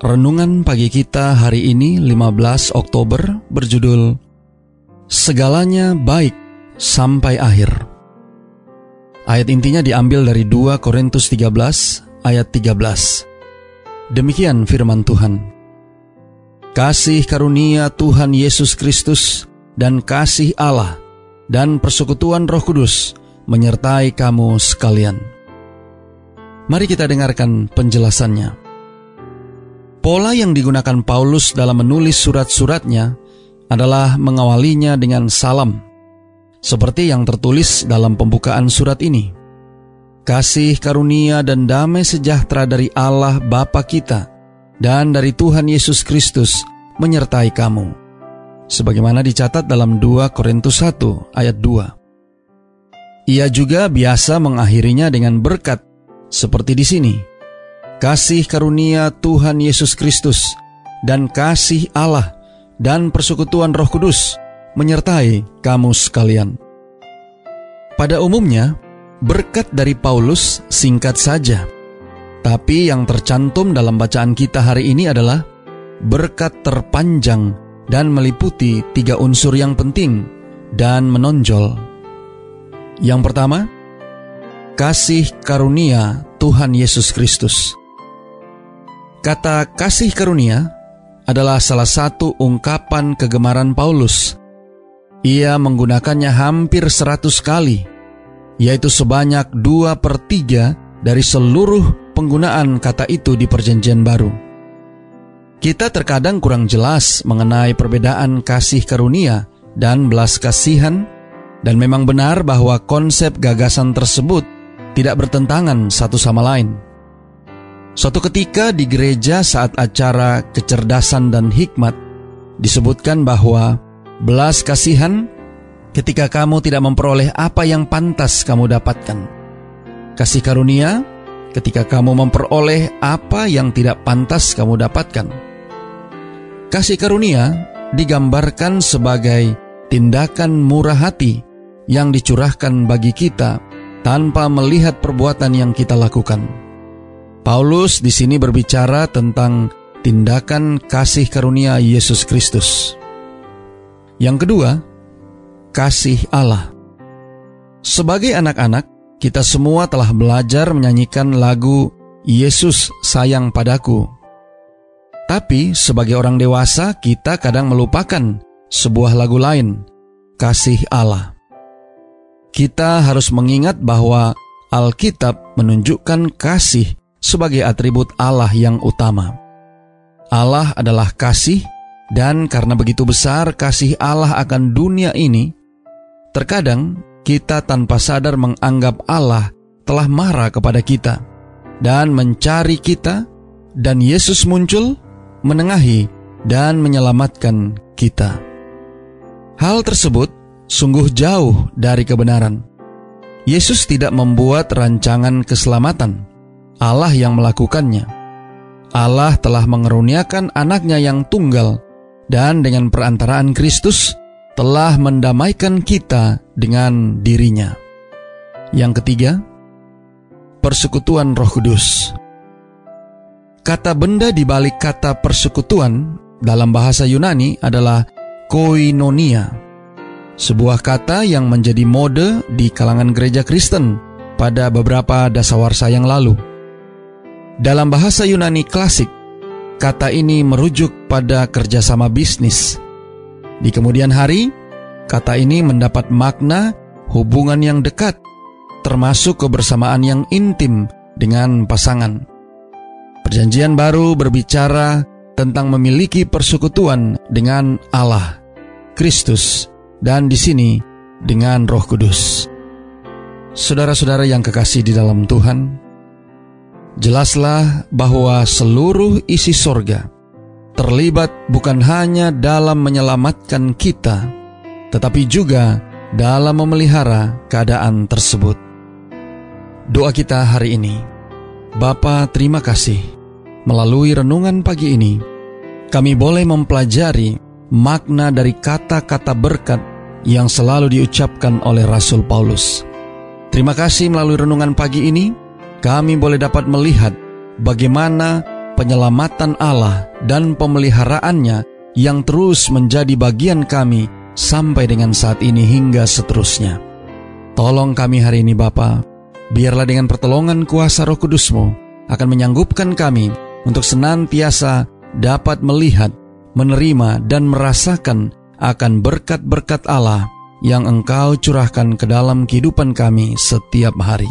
Renungan pagi kita hari ini 15 Oktober berjudul Segalanya baik sampai akhir. Ayat intinya diambil dari 2 Korintus 13 ayat 13. Demikian firman Tuhan. Kasih karunia Tuhan Yesus Kristus dan kasih Allah dan persekutuan Roh Kudus menyertai kamu sekalian. Mari kita dengarkan penjelasannya. Pola yang digunakan Paulus dalam menulis surat-suratnya adalah mengawalinya dengan salam, seperti yang tertulis dalam pembukaan surat ini. Kasih karunia dan damai sejahtera dari Allah Bapa kita dan dari Tuhan Yesus Kristus menyertai kamu. Sebagaimana dicatat dalam 2 Korintus 1 ayat 2. Ia juga biasa mengakhirinya dengan berkat seperti di sini kasih karunia Tuhan Yesus Kristus, dan kasih Allah dan persekutuan Roh Kudus menyertai kamu sekalian. Pada umumnya, berkat dari Paulus singkat saja, tapi yang tercantum dalam bacaan kita hari ini adalah berkat terpanjang dan meliputi tiga unsur yang penting dan menonjol. Yang pertama, kasih karunia Tuhan Yesus Kristus. Kata kasih karunia adalah salah satu ungkapan kegemaran Paulus. Ia menggunakannya hampir seratus kali, yaitu sebanyak dua per tiga dari seluruh penggunaan kata itu di perjanjian baru. Kita terkadang kurang jelas mengenai perbedaan kasih karunia dan belas kasihan, dan memang benar bahwa konsep gagasan tersebut tidak bertentangan satu sama lain. Suatu ketika di gereja saat acara kecerdasan dan hikmat disebutkan bahwa belas kasihan ketika kamu tidak memperoleh apa yang pantas kamu dapatkan. Kasih karunia ketika kamu memperoleh apa yang tidak pantas kamu dapatkan. Kasih karunia digambarkan sebagai tindakan murah hati yang dicurahkan bagi kita tanpa melihat perbuatan yang kita lakukan. Paulus di sini berbicara tentang tindakan kasih karunia Yesus Kristus. Yang kedua, kasih Allah. Sebagai anak-anak, kita semua telah belajar menyanyikan lagu Yesus sayang padaku. Tapi sebagai orang dewasa, kita kadang melupakan sebuah lagu lain, kasih Allah. Kita harus mengingat bahwa Alkitab menunjukkan kasih sebagai atribut Allah yang utama. Allah adalah kasih, dan karena begitu besar kasih Allah akan dunia ini, terkadang kita tanpa sadar menganggap Allah telah marah kepada kita dan mencari kita, dan Yesus muncul, menengahi, dan menyelamatkan kita. Hal tersebut sungguh jauh dari kebenaran. Yesus tidak membuat rancangan keselamatan Allah yang melakukannya. Allah telah mengeruniakan anaknya yang tunggal dan dengan perantaraan Kristus telah mendamaikan kita dengan dirinya. Yang ketiga, persekutuan Roh Kudus. Kata benda di balik kata persekutuan dalam bahasa Yunani adalah koinonia, sebuah kata yang menjadi mode di kalangan gereja Kristen pada beberapa dasawarsa yang lalu. Dalam bahasa Yunani klasik, kata ini merujuk pada kerjasama bisnis. Di kemudian hari, kata ini mendapat makna hubungan yang dekat, termasuk kebersamaan yang intim dengan pasangan. Perjanjian baru berbicara tentang memiliki persekutuan dengan Allah, Kristus, dan di sini dengan Roh Kudus. Saudara-saudara yang kekasih di dalam Tuhan, Jelaslah bahwa seluruh isi sorga, terlibat bukan hanya dalam menyelamatkan kita, tetapi juga dalam memelihara keadaan tersebut. Doa kita hari ini, Bapa terima kasih, melalui renungan pagi ini, kami boleh mempelajari makna dari kata-kata berkat yang selalu diucapkan oleh Rasul Paulus. Terima kasih melalui renungan pagi ini, kami boleh dapat melihat bagaimana penyelamatan Allah dan pemeliharaannya yang terus menjadi bagian kami sampai dengan saat ini hingga seterusnya. Tolong kami hari ini Bapa, biarlah dengan pertolongan kuasa roh kudusmu akan menyanggupkan kami untuk senantiasa dapat melihat, menerima, dan merasakan akan berkat-berkat Allah yang Engkau curahkan ke dalam kehidupan kami setiap hari.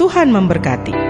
Tuhan memberkati.